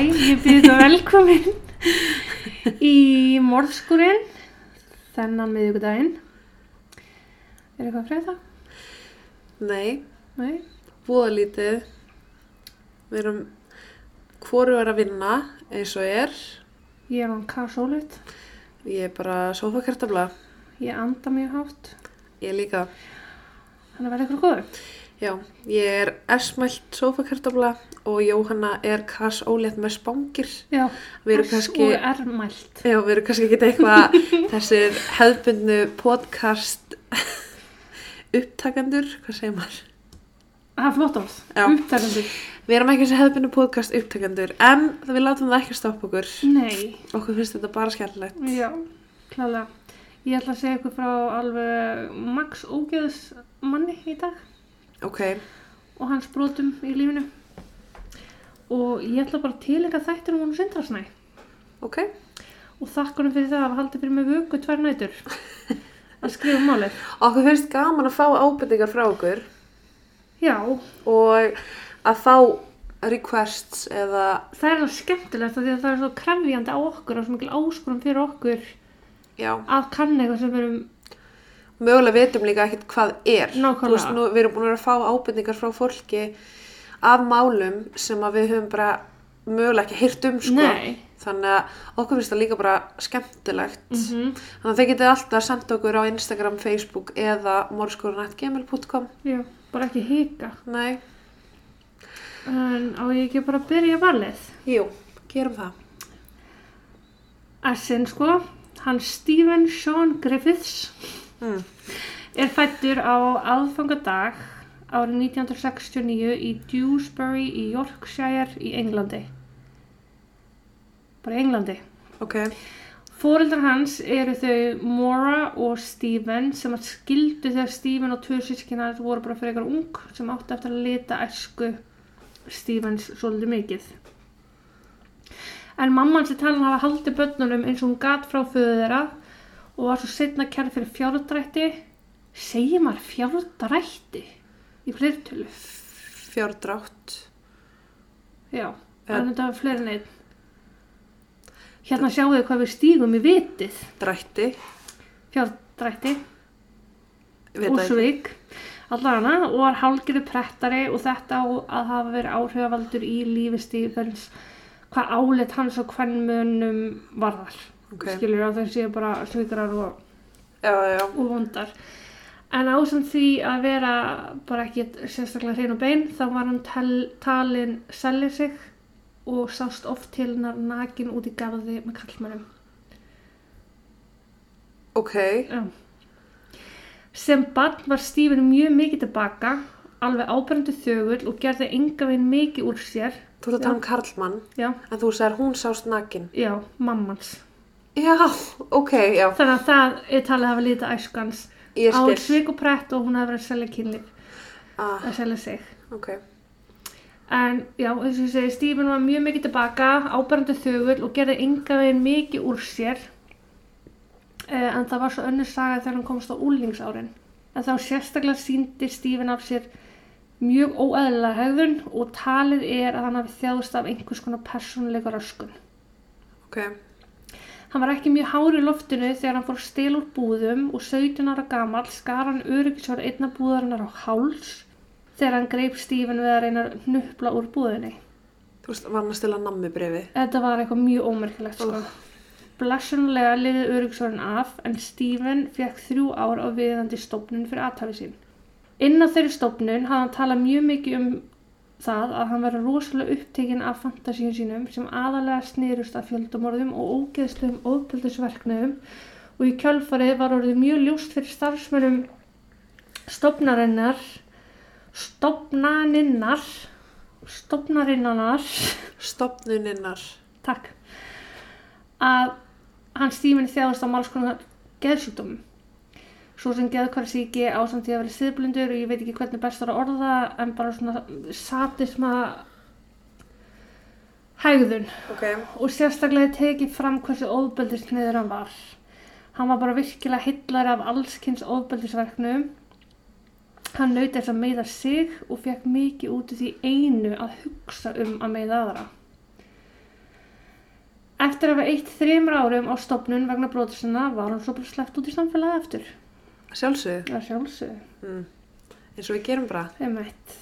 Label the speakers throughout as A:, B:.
A: Hæ, ég byrði það velkomin í morðskurinn þennan miðugudaginn. Er eitthvað að freyða?
B: Nei,
A: Nei?
B: búða lítið. Við erum hvoru er að vinna eins og er.
A: Ég er hann karsólut.
B: Ég er bara sofakertabla.
A: Ég anda mjög hátt.
B: Ég líka.
A: Þannig að verða ykkur góður.
B: Já, ég er esmælt sofakertabla og Jóhanna er kass ólétt með spangir.
A: Já,
B: Við erum
A: S
B: kannski,
A: og er mælt.
B: já, við erum kannski ekki eitthvað þessir hefðbundnu podcast upptakendur, hvað segir maður?
A: Það er flott orð.
B: Já.
A: Upptækandur.
B: Við erum ekki þessi hefðbundnu podcast upptakendur en við látum það ekki stoppa okkur.
A: Nei.
B: Okkur finnst þetta bara skemmtilegt.
A: Já, klálega. Ég ætla að segja ykkur frá alveg Max Ógeðs manni í dag.
B: Ok,
A: og hans brotum í lífinu og ég ætla bara að tilenga þættir um hún sindrasnæ
B: ok.
A: og hann fyrir það að hafa haldið fyrir mig vöku tvær nætur að skrifa um málið
B: Okkur finnst gaman að fá ábyrtingar frá okkur
A: já,
B: og að fá requests eða,
A: það er það skemmtilegt því að það er svo krefjandi á okkur og svo mikil áskurum fyrir okkur
B: já,
A: að kanna eitthvað sem við erum
B: mögulega vitum líka ekkert hvað er.
A: Nákvæmlega.
B: Þú veist, nú, við erum búin að fá ábyrtingar frá fólki af málum sem við höfum bara mögulega ekki hýrt um, sko.
A: Nei.
B: Þannig að okkur finnst það líka bara skemmtilegt.
A: mm
B: Þannig að þið getið alltaf senda okkur á Instagram, Facebook eða morskórunættgmail.com.
A: já, bara ekki hika
B: Nei,
A: en á ég ekki bara byrja valið
B: jú, gerum það.
A: Essin sko, hann Stephen Sean Griffiths
B: Mm.
A: er fættur á aðfangadag árið 1969 í Dewsbury í Yorkshire í Englandi. Bara Englandi.
B: Ok,
A: Fóreldrar hans eru þau Maura og Stephen sem að skildu þegar Stephen og tvö sískina voru bara frekar ung sem átti eftir að lita æsku Stephens svolítið mikið. En mamman sem talan hafa haldið börnunum eins og hún gat frá föðu þeirra og var svo setna kærð fyrir fjárdrætti. Segir maður fjárdrætti í fleirtölu?
B: fjárdrátt.
A: Já, en þetta var fleiri neitt. Hérna sjáu þið hvað við stígum í vitið.
B: Drætti,
A: Fjárdrætti.
B: við
A: og
B: það ekki.
A: Svík allana og var hálgirðu prettari og þetta á að hafa verið áhrifavaldur í lífi Stífens hvað álit hans og hvernmönum varðar
B: Ok,
A: skilur að þeir séu bara svíkarar og, og vondar en ásand því að vera bara ekki sérstaklega hrein og bein þá var hann tel, talin selja sig og sást oft til hennar nakin út í garði með kallmennum
B: Ok,
A: Já. Sem barn var Stephen mjög mikið tilbaka, alveg ábærandu þögull og gerði enga veginn mikið úr sér.
B: þú ert að tala um Karlmann,
A: Já,
B: en þú sagðir hún sást nakin.
A: já, mammans.
B: Já, ok, já,
A: Þannig að það er talið að hafa lítið æskans
B: ég
A: á svik og prett og hún hafi verið að selja kynlíf,
B: Ah,
A: að selja sig.
B: ok,
A: En já, eins og ég segi, Stephen var mjög mikið tilbaka, ábærandu þögull og gerði enga veginn mikið úr sér. Eh, en það var svo önnur saga þegar hann komst á úlingsárin. En þá sérstaklega síndi Stephen af sér mjög óeðlilega hegðun og talið er að hann hafi þjáðst af einhvers konar persónuleika röskun.
B: ok,
A: Hann var ekki mjög hár í loftinu þegar hann fór að stela úr búðum og 17 ára gamall skar hann öryggisvar einna búðarinnar á háls þegar hann greip Stephen við að reyna að hnupla úr búðinni.
B: þú veist, var hann að stila nammi brefi.
A: Þetta var eitthvað mjög ómerkilegt sko. Blessunlega liðið öryggisvarinn af en Stephen fekk þrjú ár á viðandi stofnun fyrir aðtali sín. Inn á þeirri stofnun hafði hann talað mjög mikið um það að hann verið rosalega upptekinn af fantasíum sínum sem aðalega snýrust af fjöldumorðum og ógeðslegum óbjöldisverknöðum og í kjálfarið var orðið mjög ljóst fyrir starfsmönnum stofnarinnar stofnaninnar stofnarinnanar
B: Stopnuninnar.
A: takk. Að hann Stephen þjáðast á máls konar geðsjúkdómum svo sem geðkvarsíki á samt því að vera siðblindur og ég veit ekki hvernig best var að orða það, en bara svona satisma hægðun
B: Ok,
A: og sérstaklega tekið fram hversu óðbeldisniður hann var. Hann var bara virkilega hillar af allskins óðbeldisverknum hann naut þess að meiða sig og fekk mikið út í því einu að hugsa um að meiða aðra. Eftir að hafa eitt þreymur árum á stopnun vegna brotisina var hann svo bara sleppt út í samfélagi eftir.
B: Sjálfsögðu.
A: Það er sjálfsögðu.
B: Mm. Eins og við gerum bara.
A: Einmitt.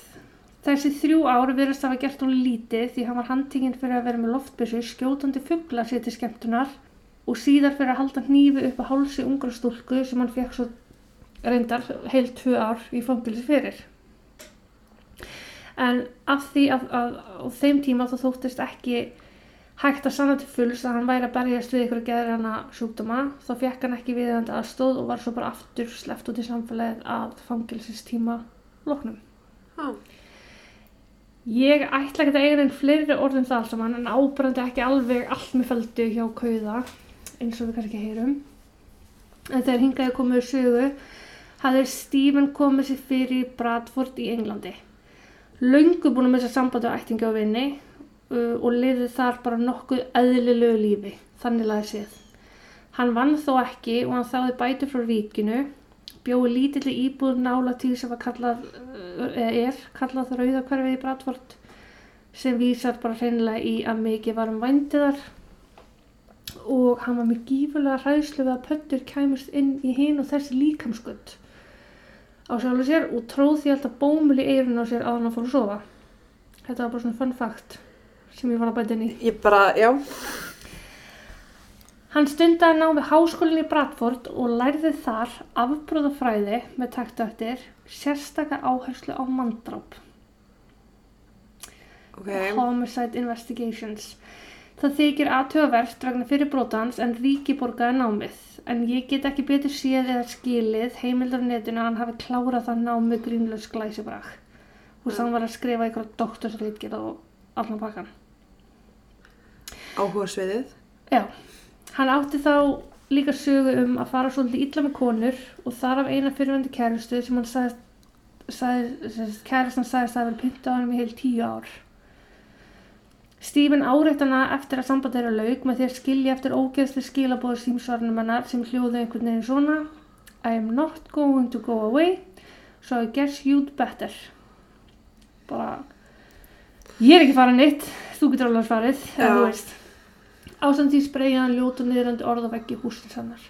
A: Þessi þrjú ár virðast hafa gert hún lítið því hann var handtinginn fyrir að vera með loftbyssu skjótandi fugla sér til skemmtunar og síðar fyrir að halda hnífi upp á hálsi ungra stúlku sem hann fekk svo reyndar heil tvö ár í fangilsi fyrir. En af því að, að á þeim tíma þá þóttist ekki hægt að sanna til fulls að hann væri að berjast við ykkur að geða hana sjúkdóma þá fekk hann ekki viðandi aðstóð og var svo bara aftur sleppt út í samfélagið að fangilsistíma loknum.
B: Já.
A: Ég ætla ekki að eiga einn fleiri orðum það alls saman en ábærandi ekki alveg allt með feldu hjá kauða eins og við kannski heyrum. En þegar hingaði komið úr sögu hafði Stephen komið sér fyrir Bradford í Englandi. Laungu búin að missa sambandi á ættingi á vinni og liði þar bara nokkuð eðlilegu lífi, þannig laði séð. Hann vann þó ekki og hann þáði bætu frá ríkinu, bjóði lítilli íbúð nála til sem kallað, uh, er kallað rauðakverfið í Bradford sem vísar bara hreinlega í að mikið var um vændiðar og hann var með gífurlega hræðslu við að pöttur kæmust inn í hinn og þessi líkamskutt á sjálfu sér og tróð því alltaf bómul í eirun á sér að hann fór að sofa. Þetta var bara svona fun fact sem ég var að bæta inn í.
B: Ég bara, já.
A: Hann stundaði nám við háskólinn í Bradford og lærði þar afbróðafræði með taktöktir sérstakar áherslu á manndráp.
B: Ok.
A: Homicide Investigations. Það þykir aðtöðavert vegna fyrirbrótans en ríki borgaði námið. En ég get ekki betur séð eða skilið heimildar netinu að hann hafi klárað það námið grínlaus glæsibrag. Veist, hann var að skrifa eitthvað doktorsreitgerð og allan bakkan.
B: Áhuga sviðið.
A: Já, hann átti þá líka sögu um að fara svolítið illa með konur og þar af eina fyrirvændi kærustu sem hann sagðist, sagðist kærustan sagðist að vera pynta á hann í heil tíu ár. Stephen áreitt hana eftir að samband þeirra laug með því að skilja eftir ógeðsli skilabóðu símsvarnum hennar sem hljóðu einhvern veginn svona I am not going to go away so I guess you'd better bara ég er ekki farin neitt þú getur alveg farið eða Ásamt því spreyja hann ljótu niðrandi orð og veggi húsins hennar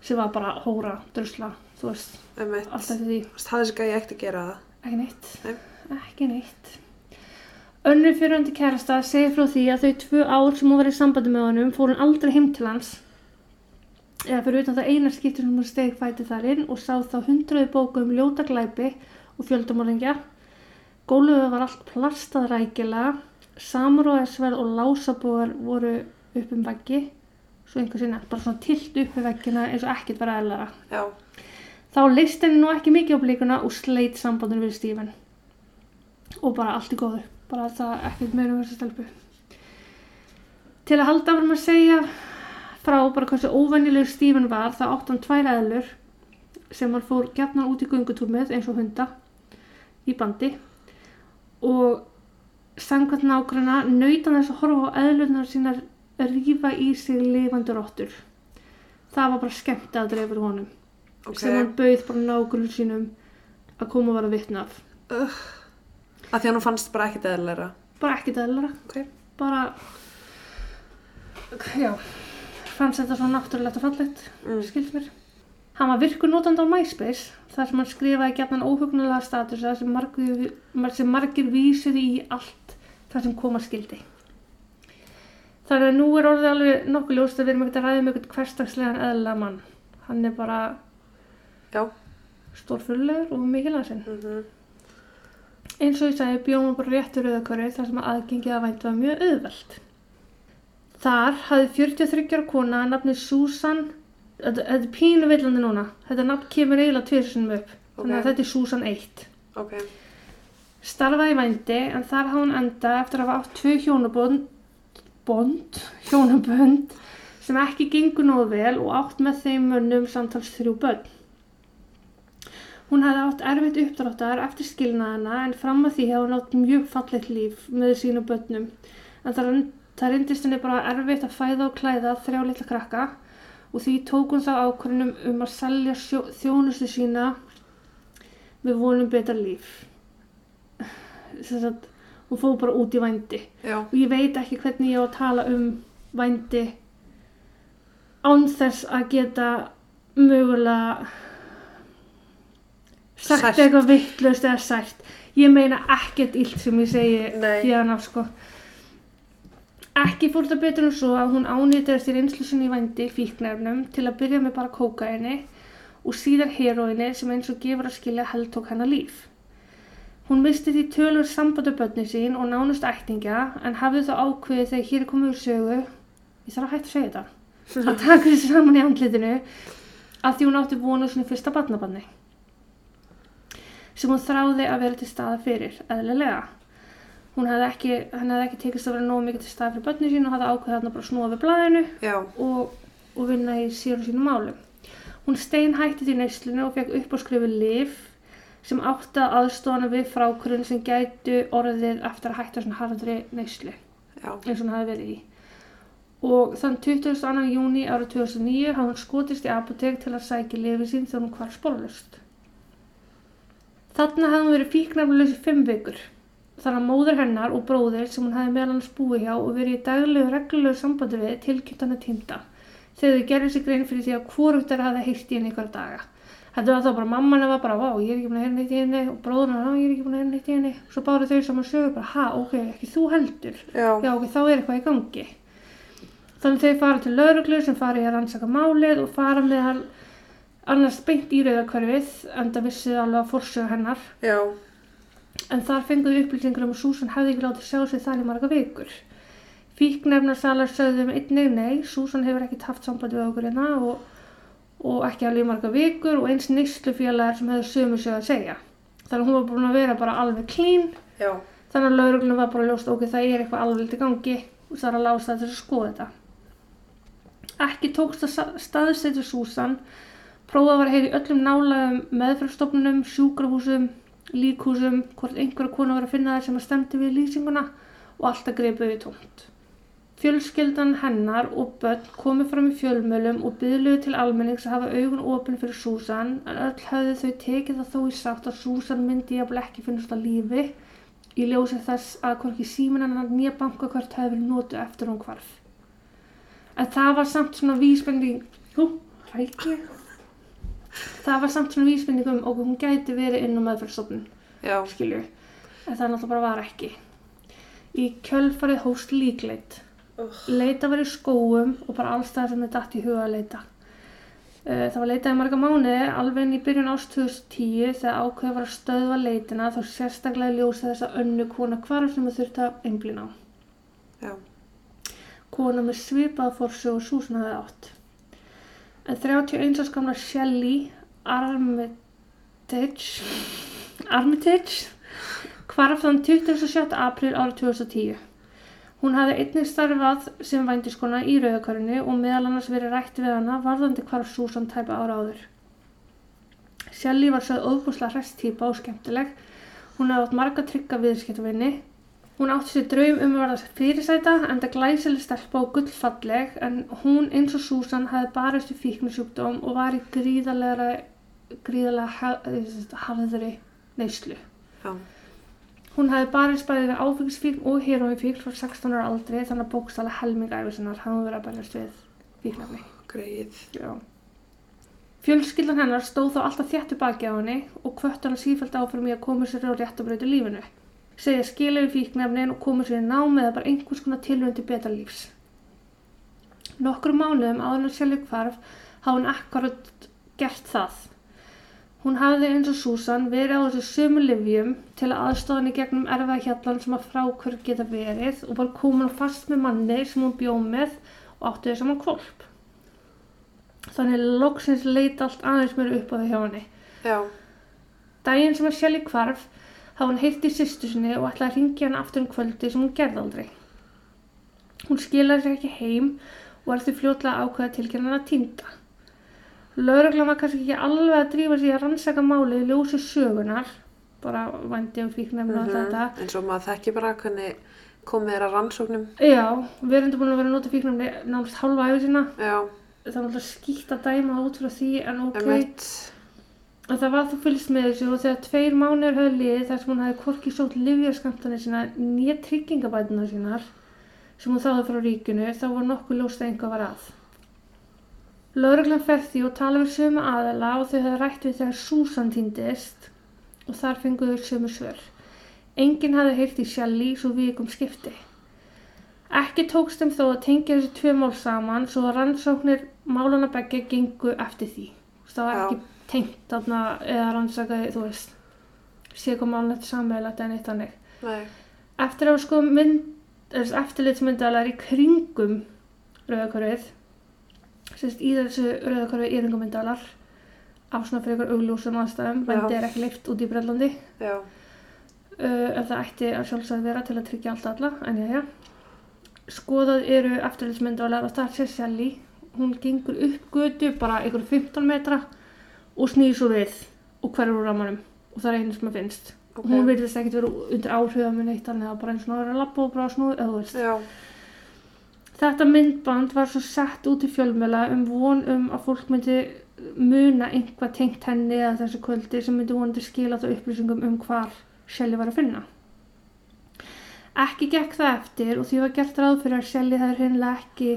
A: sem var bara hóra, drusla þú veist,
B: Um eitt.
A: allt eftir því
B: Það er þessi gæði ekkert að gera það.
A: ekki neitt,
B: Nei.
A: ekki neitt önnur fyrirhundi kærasta segir frá því að þau tvö ár sem hún var í sambandi með honum fór hún aldrei heim til hans eða fyrir utan það eina skiptur sem hún steg fæti þar inn og sá þá hundraði bóku um ljóta glæpi og fjöldamorðingja gólfið var allt plastað rækilega samróðarsverð og lásabóðar voru upp um veggi svo einhver sinna, bara svona tilt upp við veggina eins og ekkert var eðlara
B: Já.
A: Þá leist henni nú ekki mikið á blíkuna og sleit sambandinu við Stífan. Og bara allt í góðu. Bara það ekkert meira um þessu stelpu. Til að halda áfram að segja frá bara hversu óvenjulegu Stífan var, það átt hann tvær eðlur sem hann fór gefnan út í göngutúr með eins og hunda í bandi og samkvæmt nágrana naut hann þess að horfa á eðlunar sínar rífa í sig lifandi rottur. Það var bara skemmt að dreifur honum
B: Ok.
A: sem hann bauð bara nágrunum sínum að koma og vera vitna af.
B: Að því hann fannst bara ekkert eðlilega.
A: Bara ekkert eðlara,
B: Ok.
A: bara, já, fannst þetta svo náttúrulegt og fallegt,
B: Mm.
A: skilst mér. Hann var virkur notandi á MySpace, þar sem hann skrifaði gætnan óhugnulega statusa sem margir, sem margir vísuði í allt það sem koma skildi. Þannig að nú er orðið alveg nokkuð ljóst að við erum ekkert að ræða um eitthvað hverstagslegan eðla mann. Hann er bara
B: Já.
A: stórfurlegur og mikilvægsinn.
B: Mm
A: Eins og ég sagði bjóðum bara réttur auðakörðu þar sem aðgengið að vænt var mjög auðvelt. Þar hafði 43 ára kona að nafni Susan, þetta er pínu villandi núna, þetta nafn kemur eiginlega tvisunum upp, þannig að þetta er Susan 1.
B: Ok.
A: Starfaði í vændi en þar hafði hún enda eftir að hafa átt tvö hjónabönd, bond, hjónabönd sem ekki gengur nógu vel og átt með þeim mönnum samtals þrjú börn. Hún hafði átt erfitt uppdráttar eftir skilnaðina en fram að því hefði hún átt mjög fallegt líf með sínu börnum. En það, reyndist henni bara erfitt að fæða og klæða þrjá litla krakka og því tók hún þá ákvörðunum um að selja sjó- þjónustu sína með vonum betra líf. Þess að hún fór bara út í vændi.
B: Já.
A: og ég veit ekki hvernig ég á að tala um vændi án þess að geta mögulega sagt
B: Sært.
A: eitthvað vittlust eða sært. Ég meina ekkert illt sem ég segi hérna sko. Ekki fór þetta betur en svo að hún ánýttaðist í reynslu sinni í vændi fíknefnum til að byrja með bara kókaini og síðar heroini sem eins og gefur að skilja held tók hennar líf Hún misti því tölur sambandu börni sín og nánust ættingja en hafði þá ákveðið þegar hér komið úr sögu, ég þarf að hætta að segja þetta, að taka þessi saman í andlitinu að því hún átti vonu sinni fyrsta barnabanni sem hún þráði að vera til staða fyrir, eðlilega. Hún hefði ekki, hefði ekki tekist að vera nógu mikið til staða fyrir börni sín og hafði ákveðið þarna bara að snúa við blæðinu og, og vinna í og sínum málum. Hún stein hætti því neyslinu og fekk upp á skrifu lif sem átti að aðstofana við frákurinn sem gætu orðið eftir að hætta svona harðri neyslu
B: já,
A: eins og hún hafi verið í. Og þann 22. júni árið 2009 hafði hún skotist í apotek til að sækja lifið sín þegar hún hvar spórlust. Þarna hafði hún verið fíknarflaus í fimm vikur. Þannig að móður hennar og bróðir sem hún hefði meðal hans búið hjá og verið í daglegu reglulegu sambandi við tilkynnt hann að týnda. Þegar þau gerði sig grein fyrir því að hvorugt þeirra hafði heyrt í henni ykkur daga. Þetta var þá bara mamman var bara, vá, ég er ekki búin að heyra neitt í henni og bróðurinn var, "Á, ég er ekki búin að heyra neitt í henni. Svo báru þau saman sögur bara, ha, ok, ekki þú heldur.
B: já,
A: Já, ok, þá er eitthvað í gangi. Þannig þau fara til lauruglu sem fara í að rannsaka málið og fara með hann annars beint í rauðakverfið, enda vissið alveg að forsöga hennar.
B: já,
A: En þar fenguðu upplýsingur um að Susan hefði ekki látið sjá sig þar í marga vikur. Fíknefnarsalar sögðum einnig nei, Susan hefur ekkert haft samband við okkur hérna og, og ekki alveg marga vikur og eins nýslufélagar sem hefðu sömu sög að segja. Þannig að hún var búin að vera bara alveg clean
B: já,
A: Þannig að lauruglunum var bara ljóst ok, það er eitthvað alveg í gangi og það er að lása þetta til að skoða þetta. Ekki tókst að staðsetja Susan, prófað var að heyra í öllum nálaðum meðfrastofnunum, sjúkrahúsum, líkhúsum, hvort einhverja konu var að finna þær sem að stemdi við lýsinguna og alltaf greipuði tómt. Fjölskyldan hennar og börn komu fram í fjölmölum og byðluðu til almennings að hafa augun opin fyrir Susan en öll höfðu þau tekið það þó í sátt að Susan myndi jafnvel ekki finnast á lífi í ljósi þess að hvorki síminn hennar nýja bankakvart hefði verið notu eftir hún hvarf. En það var samt svona vísbending, hú, rækki, það var samt svona vísbending um okkur hún gæti verið inn á meðferðstofnun,
B: já,
A: skilju, en það náttúrulega bara var ekki. Í kjölfarið hóst líkleit.
B: Ugh.
A: Leita var í skóum og bara alls það sem er datt í huga að leita. Eh, Það var leitað í marga mánuði, alveg inn í byrjun ást 2010 þegar ákveð var að stöðva leitina þá sérstaklega í ljósi þess að önnu kona hvarf sem það þurfti að einblina á.
B: já,
A: Kona með svipað fórsög og Susan hafði átt. En 31 árs gamla Shelley Armitage, Armitage hvarf þann 27. april árið 2010. Hún hafði einnig starfað sem vændiskona í rauðakörunni og meðal annars verið rætt við hana varðandi hvarf Susan tæpa ára áður. Shelley var sögð óbúslega hrest típa og skemmtileg. Hún hafði átt marga trygga viðskiptavinni. Hún átti sér draum um að verða fyrirsæta en það glæsileg stelpa og gullfalleg en hún eins og Susan hafði barist í fíknusjúkdóm og var í gríðarlega, gríðarlega ha- harðri neyslu.
B: já,
A: Hún hafði barist bæði við áfengisfíkn og heroinfíkn frá 16 ára aldri þannig að bókstala helming æfisinnar hafði verið að bærast við fíknafni.
B: greið,
A: Já. Fjölskyldan hennar stóð þá alltaf þéttu baki á henni og kvött hann sífælt áfram í að koma sér á réttabrautu lífinu. Segja skilja við fíknefnin og koma sér í nám eða bara einhvers konar tilhörn til betra lífs. Nokkru mánuðum áður en sjálf hvarf hafði hún akkurat gert það. Hún hafði eins og Susan verið á þessu sömu livjum til að aðstofa henni gegnum erfað hjallan sem að frákvör geta verið og var komin fast með manni sem hún bjóð með og átti þau saman kvolp. Þannig loksins leit allt aðeins mér upp á það hjá henni.
B: já,
A: Daginn sem að Shelly hvarf hafði hún heyrt í sýstu sinni og ætlaði að ringja hann aftur um kvöldi sem hún gerði aldrei. Hún skilaði sér ekki heim og var því fljótlega ákveða að týnda. Lögreglan var kannski ekki alveg að drífa sig að rannsaka málið í ljósi sögunar, bara vandi og fíknefni og allt
B: Mhm.
A: þetta.
B: eins og maður þekki bara hvernig komið að rannsóknum,
A: Já, við erum búin að vera að nota fíknefni nánast hálfa æfi sína.
B: já,
A: Það er alltaf skýtt að dæma út frá því en ok.
B: emitt,
A: En það var þú fylgst með þessu og þegar tveir mánuður höfðu liðið þar sem hún hefði hvorki sótt livjaskamtanir sína nýja tryggingabætunar sínar sem hún þáði frá ríkinu þá var nokkuð ljóst að einhvað var að. Lögreglan fer því og tala við sömu aðala og þau hefði rætt við þegar Susan týndist og þar fenguðu sömu svör. Enginn hafði heyrt í Shelley svo vikum skipti. Ekki tókst þeim þó að tengja þessi tvö mál saman svo að rannsóknir málana begge gengu eftir því. Það var
B: Já.
A: ekki tengt þarna eða rannsakaði, þú veist, sé hvað málun þetta sammeðilegt en eitt.
B: Nei.
A: Eftir að sko mynd, eftirlitsmyndalar í kringum rauðakörfið, sérst í þessu rauðakörfið íringumyndalar af svona fyrir ykkur augljósum aðstæðum, vendi er ekki leift út í Brellandi, uh, en það ætti að sjálfsögð vera til að tryggja allt alla, en já, já. Skoðað eru eftirlitsmyndalar og það sé Sally, hún gengur upp götu bara ykkur 15 metra og snýr svo við og hverfur úr ramanum og það er einu sem að finnst.
B: Ok.
A: Hún virðist ekkert vera undir áhrifða með neitt annað, bara eins og að vera að labba og bara snúið, eða þú veist.
B: Já.
A: Þetta myndband var svo sett út í fjölmjöla um von um að fólk myndi muna einhvað tengt henni eða þessu kvöldi sem myndi vonandi skila það upplýsingum um hvar Shelly var að finna. Ekki gekk það eftir og því var gert ráð fyrir að Shelly hefði hreinlega ekki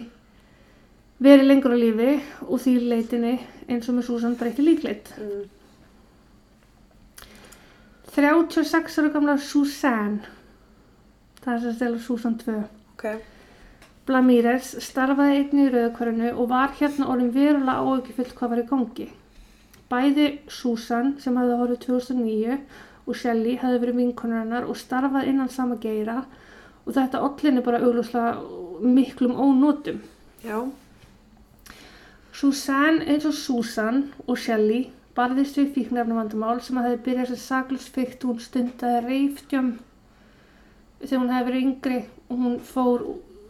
A: verið lengur á lífi og því leitinni eins og með Susan breyti líkleit.
B: Mm.
A: 36 ára gamla Susan, það er sem stela Susan 2.
B: Ok.
A: Blamírez starfaði einnig í rauðakvarinu og var hérna orðin verulega áökjufullt hvað var í gangi. Bæði Susan sem hafði horfið 2009 og Shelley hafði verið vinkonur hennar og starfaði innan sama geira og þetta ollinni bara augljóslega miklum ónótum.
B: Já.
A: Susan eins og Susan og Shelley barðist við fíknefnumandamál sem að hefði byrjað sem saklusfykt hún stundaði reifdjum þegar hún hefði verið yngri og hún fór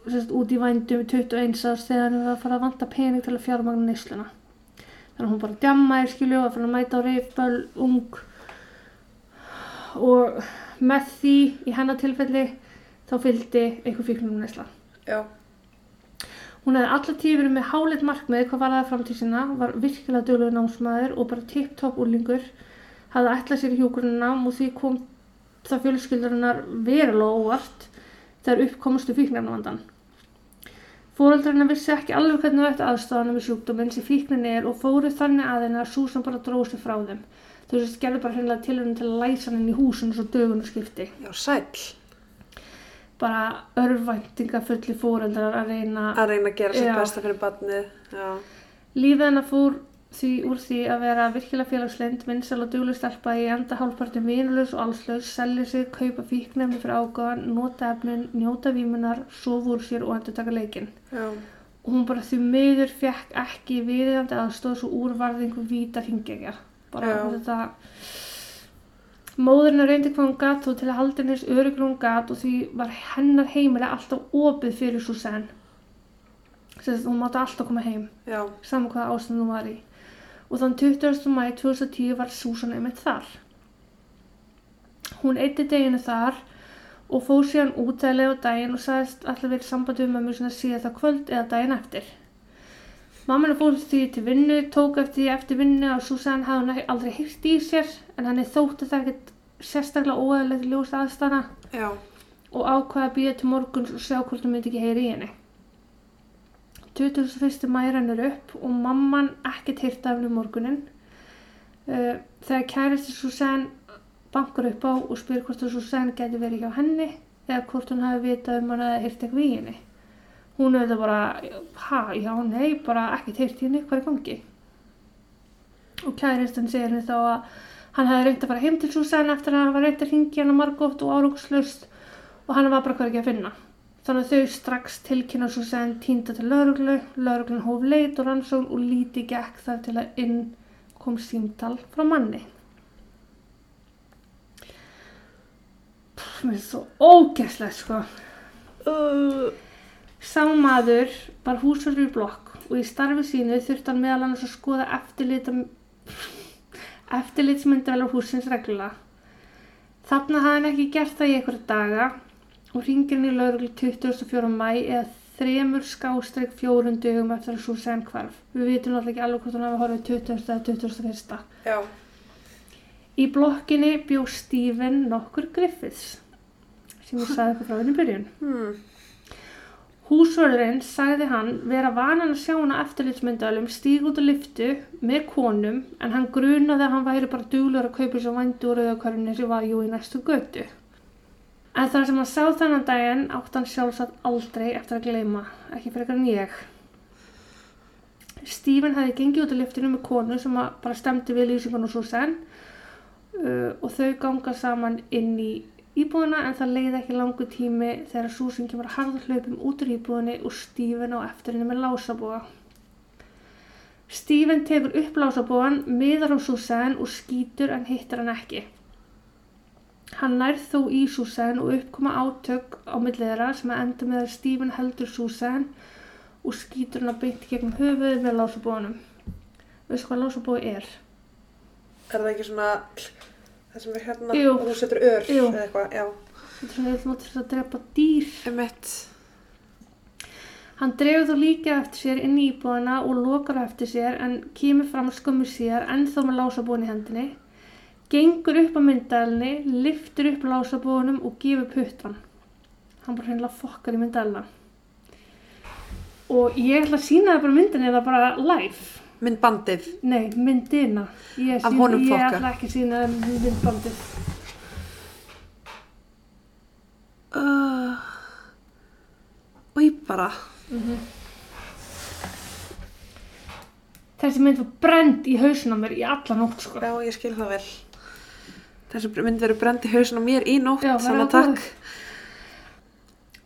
A: sérst, út í vændum í 21 árs þegar hann var að fara að vanta pening til að fjármagna neysluna. Þannig að hún bara djammaði skilju og var að mæta á reifböl ung og með því í hennar tilfelli þá fylgdi einhver fíknum neysla.
B: Já.
A: Hún hefði alltaf tíu verið með háleit markmið hvað var það framtíð sína, var virkilega duglegur námsmaður og bara tipp-topp úrlingur, hafði ætlað sér í hjúgrunarnám og því kom það fjölskyldarinnar verulega óvart þegar uppkomustu fíknefnavandan. Fóreldrarna vissi ekki alveg hvernig þetta aðstofana með sjúkdóminn sem fíknin er og fóru þannig að henni að Susan bara dróði sig frá þeim. Þú veist, gerði bara hreinlega tilhörun til að læsa hann inn í húsinu svo dögun og skipti.
B: Já, sæll.
A: Bara örvæntingafulli fóreldrar að reyna
B: Að reyna að gera sér besta fyrir barnið. Já.
A: Lífið hennar fór því úr því að vera virkilega félagslind, vinsal og duglega stelpa í enda hálfpartum vinulaus og allslaus, selja sig, kaupa fíknefni fyrir ágáðan, nota efnin, njóta vímunar, sofa úr sér og endur taka leikinn.
B: Já.
A: Og hún bara því miður fekk ekki viðjandi aðstóð svo úrvarðingu víta hringegja. Bara
B: Já.
A: þetta... Móðurinn reyndi hvað hún gat þó til að halda hennis örugur hún gat og því var hennar heimilega alltaf opið fyrir Susanne. Þess að hún mátti alltaf koma heim
B: Já.
A: saman hvaða ástand hún var í. Og þann 20. mæ 2010 var Susan einmitt þar. Hún eitti deginu þar og fór síðan útæðilega á daginn og sagðist alltaf verið sambandi um mömmu sinna síðan það kvöld eða daginn eftir. Mamma fór því til vinnu, tók eftir því eftir vinnu og Susan hafði aldrei hýrt í sér en hann er þótti það ekkert sérstaklega óæðilegt ljós aðstana
B: Já.
A: og ákvaða að býja til morguns og sjá hvort hún myndi ekki heyri í henni. 21. mæri rennur upp og mamman ekkert hýrt af henni morgunin. Uh, þegar kæristi Susanne bankar upp á og spyr hvort að Susanne geti verið hjá henni eða hvort hún hafi vitað um hann eða hýrt eitthvað í henni. Hún auðvitað bara, ha, já, nei, bara ekkert hýrt í henni, hvað er gangi? Og kæristan segir henni þá að hann hefði reynt að fara heim til Susanne eftir að hann var reynt að ringja henni margótt og árangslust og hann var bara hvergi að finna. Þannig að þau strax tilkynna Susanne týnda til lauruglu, lauruglun hóf leit og rannsókn og líti gekk þar til að inn kom símtal frá manni. Mér er svo ógæslegt sko.
B: Uh,
A: Sá maður var húsvöldur í blokk og í starfi sínu þurfti hann meðal annars að skoða eftirlitsmyndavelar húsins reglulega. Þarna hafði hann ekki gert það í einhverja daga og ringir hann í lauruglu 24. mæ eða þremur skástreik fjórun dögum eftir að Susanne hvarf. Við vitum náttúrulega ekki alveg hvort hann hafi horfið 20. eða 21.
B: já.
A: Í blokkinni bjó Stephen nokkur Griffiths sem ég sagði eitthvað frá henni byrjun.
B: Hmm.
A: Húsvörðurinn sagði hann vera vanan að sjá hana eftirlitsmyndalum stíg út á lyftu með konum en hann grunaði að hann væri bara duglur að kaupa úr auðakörunni sem var jú í næstu götu. En þar sem hann sá þennan daginn átt hann sjálfsagt aldrei eftir að gleyma, ekki frekar en ég. Stephen hefði gengið út á lyftinu með konu sem að bara stemdi við lýsingun og Susan uh, og þau ganga saman inn í íbúðina en það leiði ekki langu tími þegar Susan kemur harður hlaupum út úr íbúðinni og Stephen á eftir henni með lásabúa. Stephen tekur upp lásabúan, miðar á Susan og skýtur en hittar hann ekki. Hann nærð þó í Susan og uppkoma átök á milliðra sem að enda með að Stephen heldur Susan og skýtur hann að beint gegnum höfuðið með lásabúanum. Veistu hvað lásabúi er?
B: Er það ekki svona það sem er hérna
A: Jú.
B: og þú setur ör
A: Jú.
B: eða eitthvað, já.
A: Þetta er svona eitthvað notur að drepa dýr.
B: Emmett.
A: Hann dregur þó líka eftir sér inn í íbúðina og lokar eftir sér en kemur fram skömmu síðar ennþá með lásabúin í hendinni, gengur upp á myndalni, liftur upp lásabúinum og gefur puttan. Hann bara hreinlega fokkar í myndalina. Og ég ætla að sína það bara myndinni eða bara live.
B: Myndbandið.
A: Nei, myndina. Ég,
B: Af honum
A: ég
B: fokka.
A: ætla ekki að sína myndbandið.
B: Uh, og ég bara,
A: Þessi mynd var brend í hausinn á mér í alla nótt sko.
B: já ég skil það vel. Þessi mynd verður brend í hausin á mér í nótt, þannig
A: á
B: takk.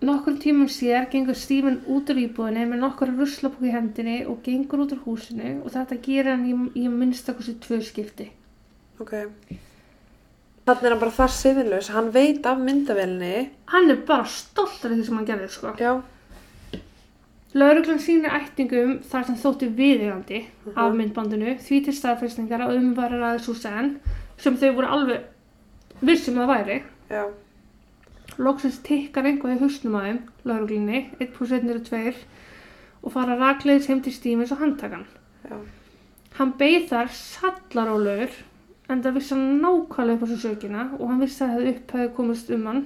A: Nokkur tímum síðar gengur Stephen út úr íbúðinni með nokkur ruslapók í hendinni og gengur út úr húsinu og þetta gerir hann í, í minnstakosti tvö skipti.
B: Ok. Þannig er hann bara það siðinlaus, hann veit af myndavélinni.
A: Hann er bara stoltur af því sem hann gerði sko.
B: Já.
A: Lauruglan sýnir ættingum þar sem þótti viðegandi af myndbandinu því til staðfæsningar að umvarar að Susanne sem þau voru alveg vissum að það væri.
B: Já.
A: Loksins tikkar einhvað í hausnum að þeim, lauruglinni, 1 pluss 1 eru 2 og fara rakleiðis heim til Stevens og handtakan.
B: Já.
A: Hann beið þar sallarólegur en það vissi hann nákvæmlega upp á svo sökina og hann vissi að það upp hefði komist um hann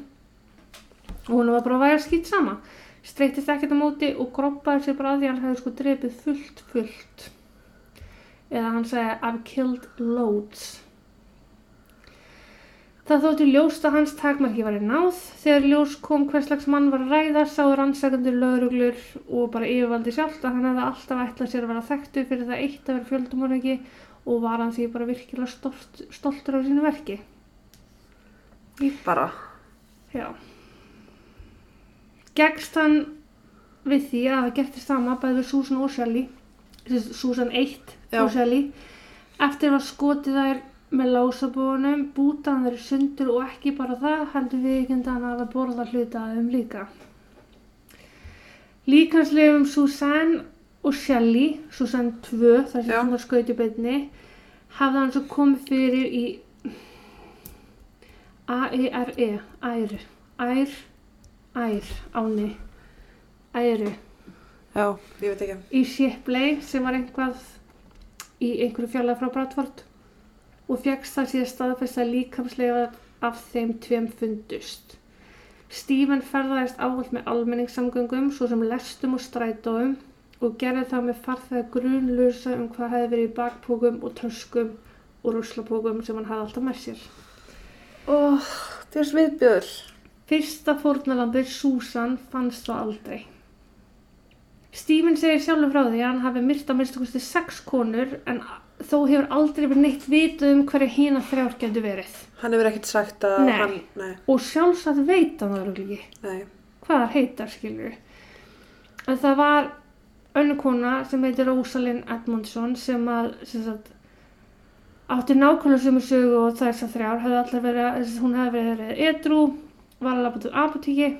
A: og hún var bara að væra skýt sama. Streytist ekkert á móti og groppaði sér bara að því hann hefði sko drepið fullt fullt. Eða hann sagði I've killed loads. Það þótti ljóst að hans takmarki var í náð. Þegar ljós kom hvers slags mann var að ræða sáður rannsakandur lögruglur og bara yfirvaldi sjálft að hann hefði alltaf ætlað sér að vera þekktu fyrir það eitt að vera fjöldumorðingi og var hann því bara virkilega stolt, stoltur á sínu verki.
B: Ég bara,
A: Já. Gegst hann við því að hafa gert þér sama við Susan og Shelley, þessi Susan 1
B: Já.
A: og Shelley, eftir að skotið þær með lásabúunum, búta hann þeir í sundur og ekki bara það, heldur við ekki hann að hafa borðað hluta að þeim líka. Líkanslegum Susan og Shelley, Susan 2, þar sem hún var skaut í beinni, hafði hann svo komið fyrir í A-E-R-E, æru, ær, ær, áni, æru,
B: já, ég veit ekki.
A: í Shipley sem var einhvað í einhverju fjallega frá Bradford og fegst það síðan staðfesta líkamslega af þeim tveim fundust. Stephen ferðaðist ávallt með almenningssamgöngum svo sem lestum og strætóum og gerði það með farþega grunlusa um hvað hefði verið í bakpókum og töskum og ruslapókum sem hann hafði alltaf með sér.
B: Ó, það er sviðbjöður.
A: Fyrsta fórnalambið, Susan, fannst það aldrei. Stephen segir sjálfur frá því að hann hafi myrt á minnstu kosti sex konur en þó hefur aldrei verið neitt vitað um hverju hína þrjár getur verið.
B: Hann hefur ekkert sagt að
A: Nei.
B: hann, nei,
A: Og sjálfsagt veit hann það ekki.
B: Nei,
A: hvað það heitar skilur. En það var önnu kona sem heitir Rosalind Edmondson sem að sem sagt, átti nákvæmlega sömu sögu og þess að þrjár. Hefði allar verið, hún hefði verið edru, var að lafa til apotíki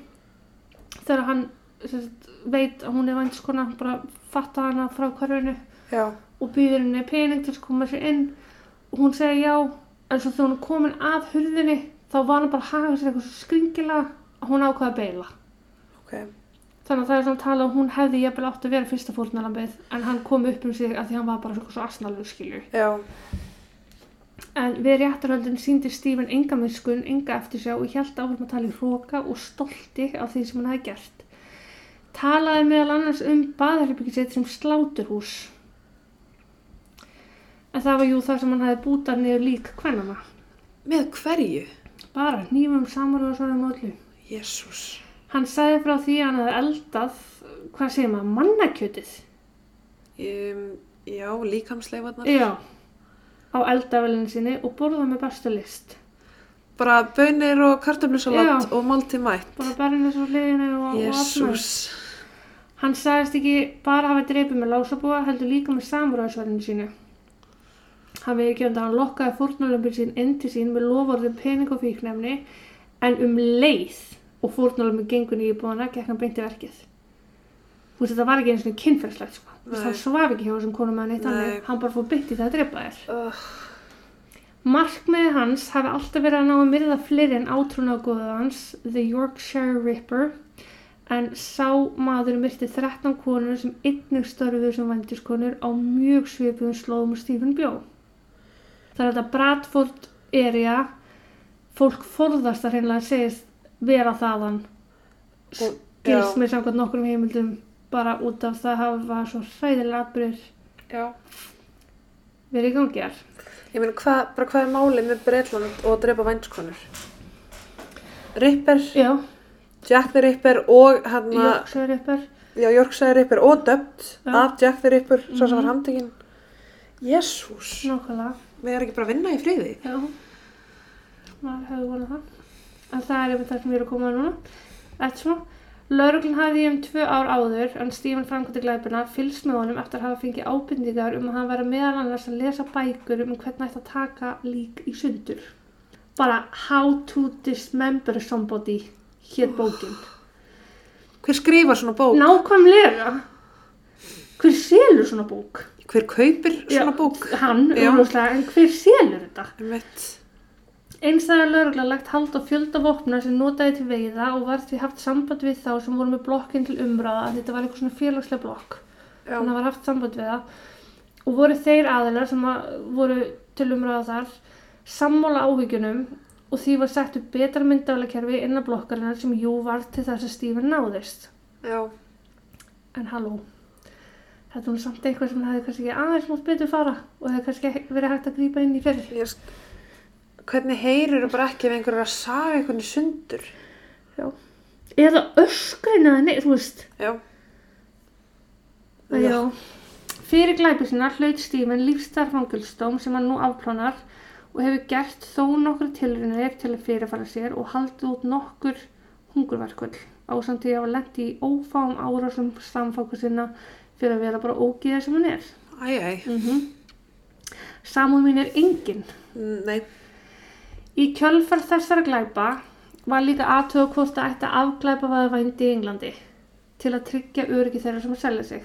A: þegar hann sem sagt, veit að hún er vænskona bara fatta hana frá hverjunu
B: já,
A: og býður henni pening til að koma sér inn. Og hún segir já en svo þegar hún er komin að hurðinni þá var hann bara að hafa sér eitthvað svo skringilega að hún ákvaði að beila
B: ok,
A: þannig að það er svona að tala að hún hefði jafnvel átt að vera fyrsta fórnalambið en hann kom upp um sig að því hann var bara svo, svo asnalur skilju
B: já,
A: en við réttarhöldin síndi Stephen enga miskun, enga eftirsjá og held áfram að tala í hróka og stolti af því sem hann hefði gert. Talaði meðal annars um baðherbyggið sitt sem sláturhús. En það var jú það sem hann hafi bútað niður lík hvernana.
B: Með hverju?
A: Bara nýfum samar og svona mótlu.
B: Jésús.
A: Hann sagði frá því að hann hefði eldað, hvað segir maður, mannakjötið.
B: Um, já, líkamsleifarnar.
A: Já, á eldavelinu sinni og borðað með bestu list.
B: Bara bönir og kartöflusalat
A: Já.
B: og máltíð mætt.
A: Bara hliðinu og, og allt með.
B: Jésús.
A: Hann sagðist ekki bara hafa dreipið með lásabúa, heldur líka með samúræðsverðinu sínu. Hann við ekki undan hann lokkaði fórnalömpin sín inn til sín með lofórðum pening og fíknefni en um leið og fórnalömpin gengur í íbúðana gekk hann beint í verkið. Þú veist þetta var ekki eins og kynferðslegt sko. Hann svaf ekki hjá þessum konum með neitt
B: Nei.
A: annað. Hann bara fór beint í það að dreipa þér.
B: Uh,
A: Markmiði hans hafi alltaf verið að ná að myrða fleiri en átrúnaðgóðu hans, The Yorkshire Ripper, en sá maður myrti 13 konur sem einnig störfuðu sem vændiskonur á mjög svipuðum slóðum og Stephen bjó. Það er þetta Bradford area, fólk forðast að hreinlega segist vera þaðan, skils með samkvæmt nokkrum heimildum bara út af það hafa svo hræðilega atbyrðir
B: já.
A: verið í gangi þar.
B: Ég meina, hvað, bara hvað er málið með Breitland og að drepa vænskonur? Ripper,
A: Já,
B: Jack the Ripper og hann að,
A: Yorkshire Ripper.
B: já, Yorkshire Ripper og döpt af Jack the Ripper, svo sem
A: Mhm.
B: var handtekinn. Jésús,
A: Nákvæmlega.
B: Við erum ekki bara að vinna í friði.
A: Já, maður hefði vonað það. En það er einmitt það sem við erum að koma að núna. Eftir svona. Lauruglun hafði um tvö ár áður en Stephen framkvæmdi glæpina fylgst með honum eftir að hafa fengið ábyrningar um að hann væri meðal annars að lesa bækur um hvernig ætti að taka lík í sundur. Bara How to Dismember Somebody hér bókin.
B: Hver skrifar svona bók?
A: Nákvæmlega. Hver selur svona bók?
B: Hver kaupir svona bók?
A: Hann, augljóslega, en hver selur þetta?
B: Einmitt.
A: Einstæðar laurugla lagt hald á fjölda vopna sem notaði til veiða og var því haft samband við þá sem voru með blokkin til umræða þetta var eitthvað svona félagslega blokk.
B: Já,
A: Þannig að var haft samband við það og voru þeir aðilar sem að voru til umræða þar sammála áhyggjunum og því var sett upp betra myndaflekerfi innan blokkarinnar sem jú var til þess að Stephen náðist.
B: já,
A: En halló, þetta var samt eitthvað sem hefði kannski aðeins mátt betur fara og hefði kannski verið hægt að grípa inn í fyrir.
B: sk... Hvernig heyrir bara ekki ef einhver er að saga einhvern sundur?
A: Já. Eða öskrin eða neitt, þú veist.
B: Já.
A: Já. Já. Fyrir glæpi sinna hlaut Stephen lífstarfangilstóm sem hann nú afplánar og hefur gert þó nokkur tilrunir til að fyrirfara sér og haldið út nokkur hungurverkvöld ásamt því að lent í ófáum árásum samfóku sinna fyrir að vera bara ógiða sem hann er.
B: Æ, æ,
A: Mm Samúð mín er engin.
B: Mm, nei,
A: Í kjölfar þessara glæpa var líka aðtöða hvort það ætti að afglæpa vaða vændi í Englandi til að tryggja öryggi þeirra sem að selja sig.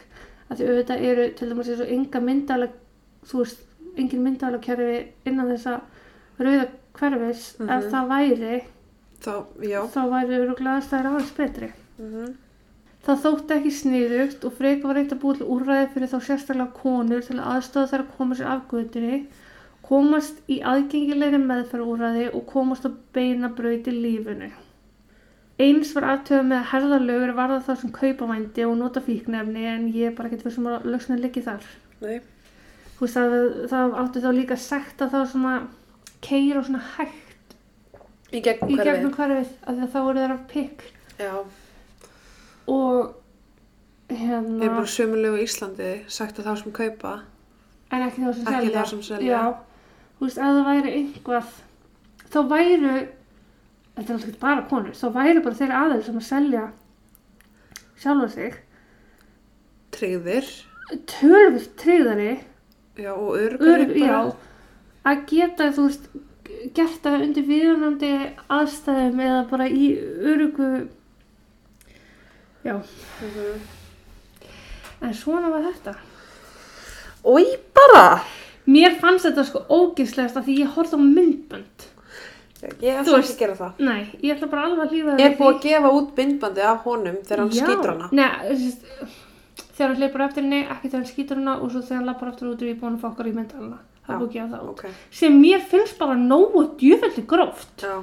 A: Af því auðvitað eru til dæmis eins og enga myndalega, þú veist, engin myndalega kerfi innan þessa rauða hverfis.
B: Mhm.
A: Ef það væri,
B: þá,
A: þá væri öruglega aðstæður aðeins betri.
B: Mm
A: Það þótti ekki sniðugt og freka var reynt að búið til úrræði fyrir þá sérstaklega konur til að aðstofa þær að koma sér af götunni, komast í aðgengilegri meðferðúrræði og komast á beina braut í lífinu. Eins var aðtöða með að herðalögur varða þá sem kaupa vændi og nota fíknefni en ég er bara ekkert fyrir sem að lausna liggi þar.
B: Nei,
A: Þú veist að það áttu þá líka sagt að þá svona keira svona hægt
B: í gegnum
A: í
B: hverfið.
A: gegnum hverfið af því að þá eru þeirra pikk
B: Já,
A: og
B: við
A: hérna
B: erum bara sömulegu í Íslandi sagt að þá sem kaupa.
A: En ekki þá sem
B: Ekki
A: selja.
B: þá sem selja.
A: Þú veist, ef það væri einhvað, þá væru, þetta er ekki bara konur, þá væru bara þeirra aðeins sem að selja sjálfa sig,
B: Tryggðir.
A: tölvist tryggðari,
B: Já, og örugari
A: örg, já, að geta, þú veist, gert það undir viðunandi aðstæðum eða bara í örugu, já,
B: Mhm.
A: en svona var þetta.
B: Ói bara!
A: Mér fannst þetta sko ógislegast að því ég horfði á myndbönd.
B: Ég ætla ekki að gera það.
A: Nei, ég ætla bara alveg að hlýfa
B: Er búið að gefa út bindbandi af honum þegar hann skýtur hana?
A: Nei, þess, þegar hann hleypur eftir henni, ekki þegar hann skýtur hana og svo þegar hann lappar aftur út og ég er búin að fá okkar í myndalina. Það er
B: Já,
A: búið að gefa það út.
B: Ok,
A: Sem mér finnst bara nógu djöfelli gróft.
B: já,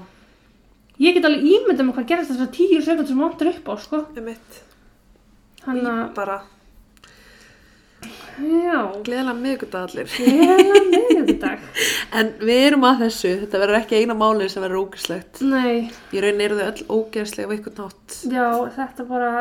A: Ég get alveg ímyndað með hvað gerist þessar tíu sekund sem vantur upp á, sko.
B: um mitt.
A: Hann að,
B: Bara
A: já,
B: gleðilega miðgudag allir.
A: gleðilega miðvikudag.
B: En við erum að þessu, þetta verður ekki eina málið sem verður ógæslegt.
A: Nei,
B: Í raun eru þau öll ógæslega einhvern nátt.
A: já, þetta bara,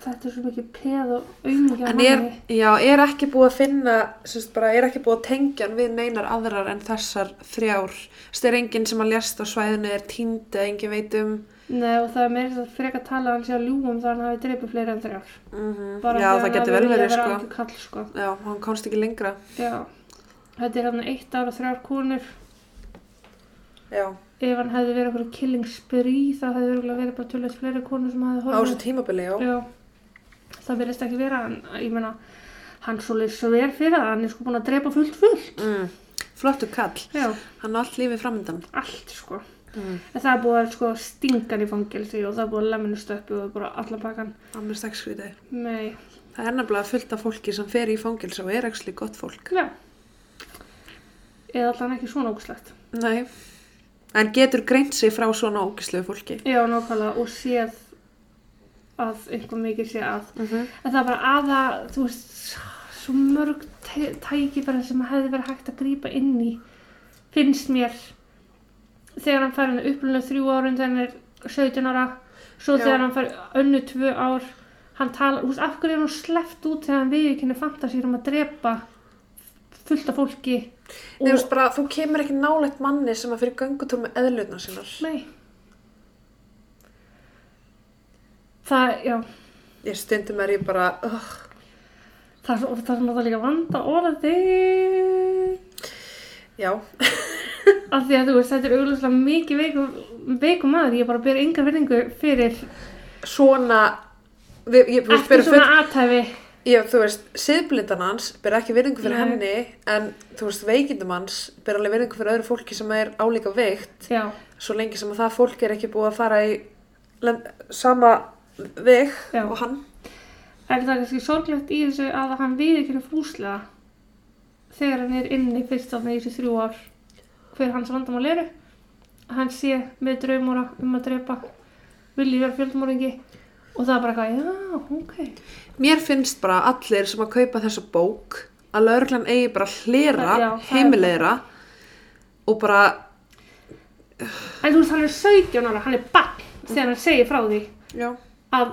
A: þetta er svo mikið peð og auðmikið
B: En er, já, er ekki búið að finna, semst bara, er ekki búið að tengja hann við neinar aðrar en þessar þrjár. Þess er enginn sem að lést á svæðinu er tínd eða enginn veit um.
A: Nei, og það er meira þess að frekar tala hann sé að ljúum þar hann hafi dreipið fleiri en þrjár.
B: Mm
A: Bara
B: Já, það getur vel verið, sko.
A: Kall, sko.
B: Já, hann komst ekki lengra.
A: Já, þetta er hann eitt ára þrjár konur.
B: Já,
A: Ef hann hefði verið okkur killing spree, það hefði verið bara tölvöld fleiri konur sem hefði
B: á
A: horfið.
B: þessu tímabili, já.
A: Já, það verðist ekki vera, en ég meina, hann svo leið svo vel fyrir það, hann er sko búin að drepa fullt fullt.
B: Mm. Flottu kall.
A: Já,
B: Hann á allt lífið framöndan.
A: allt sko.
B: Mm.
A: En það er búið að sko stinga hann í fangelsi og það er búið að leminu stöppi og bara allan pakkan.
B: Hann er stakkskrítið.
A: Nei,
B: Það er nefnilega fullt af fólki sem fer í fangils og er ekki gott fólk.
A: já. Eða allan ekki svona ógslegt.
B: Nei. En getur greint sig frá svona ógislegu fólki.
A: Já, nákvæmlega, og séð að einhver mikið sé að.
B: Mm -hmm.
A: En það er bara aða, þú veist, svo mörg tæ- tækifæri sem hefði verið hægt að grípa inn í, finnst mér, þegar hann fær upplunlega þrjú árin þegar hann er 17 ára, svo
B: Já.
A: þegar hann fær önnu tvö ár, hann tala, þú veist, af hverju er hann sleppt út þegar hann viðurkenni fantasíur um að drepa fullt af fólki
B: Þú veist bara, þú kemur ekki nálægt manni sem að fyrir göngutúr með eðlutna sínar.
A: Nei. Það, já,
B: Ég stundum er ég bara, uh,
A: það svo- það er náttúrulega líka vanda orðið.
B: já,
A: Af því að þú veist, þetta er augljóslega mikið veikum, maður, ég bara ber enga verðingu fyrir
B: svona, við, ég, veist,
A: eftir svona aðtæfi.
B: ég, þú veist, siðblindan hans ber ekki virðingu fyrir
A: Nei.
B: henni, en þú veist, veikindum hans ber alveg virðingu fyrir öðru fólki sem er álíka veikt,
A: Já,
B: svo lengi sem að það fólk er ekki búið að fara í sama veg
A: Já.
B: og hann.
A: er það kannski sorglegt í þessu að hann viðurkenni fúslega þegar hann er inni fyrst af með þessu þrjú ár hver hans vandamál eru hann sé með draumóra um að drepa vilji vera fjöldmóringi og það er bara eitthvað, já, ok
B: Mér finnst bara allir sem að kaupa þessa bók að lauruglan eigi bara hlera
A: Já,
B: heimilegra og bara,
A: en þú veist, hann er 17 ára, hann er barn þegar hann segir frá því
B: já,
A: að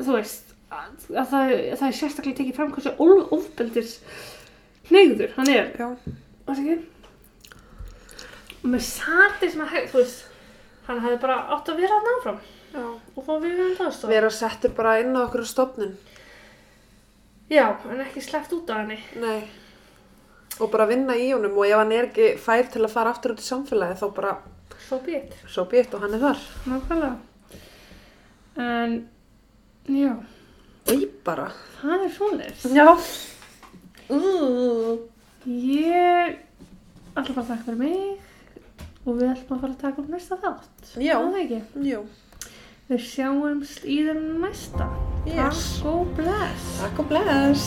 A: þú veist að, að það, það er sérstaklega tekið fram hversu ofbeldis hnegður hann er. Og með sati sem að þú veist hann hefði bara átt að vera að náfram
B: já.
A: og fá við um það stof
B: Vera settur bara inn á okkur stofnun.
A: já, en ekki sleppt út af henni.
B: Nei. Og bara vinna í honum. Og ef hann er ekki fær til að fara aftur út í samfélagi þá bara
A: svo bít,
B: svo býtt og hann er þar.
A: nákvæmlega en já,
B: ég bara.
A: það er svoleiðis
B: Já. Uh.
A: ég ætla bara að taka fyrir mig og við ætlum að fara að taka upp næsta þátt
B: Já.
A: Er það ekki?
B: Jú.
A: við sjáumst í þeim næsta
B: Yes.
A: takk og bless
B: Takk og bless.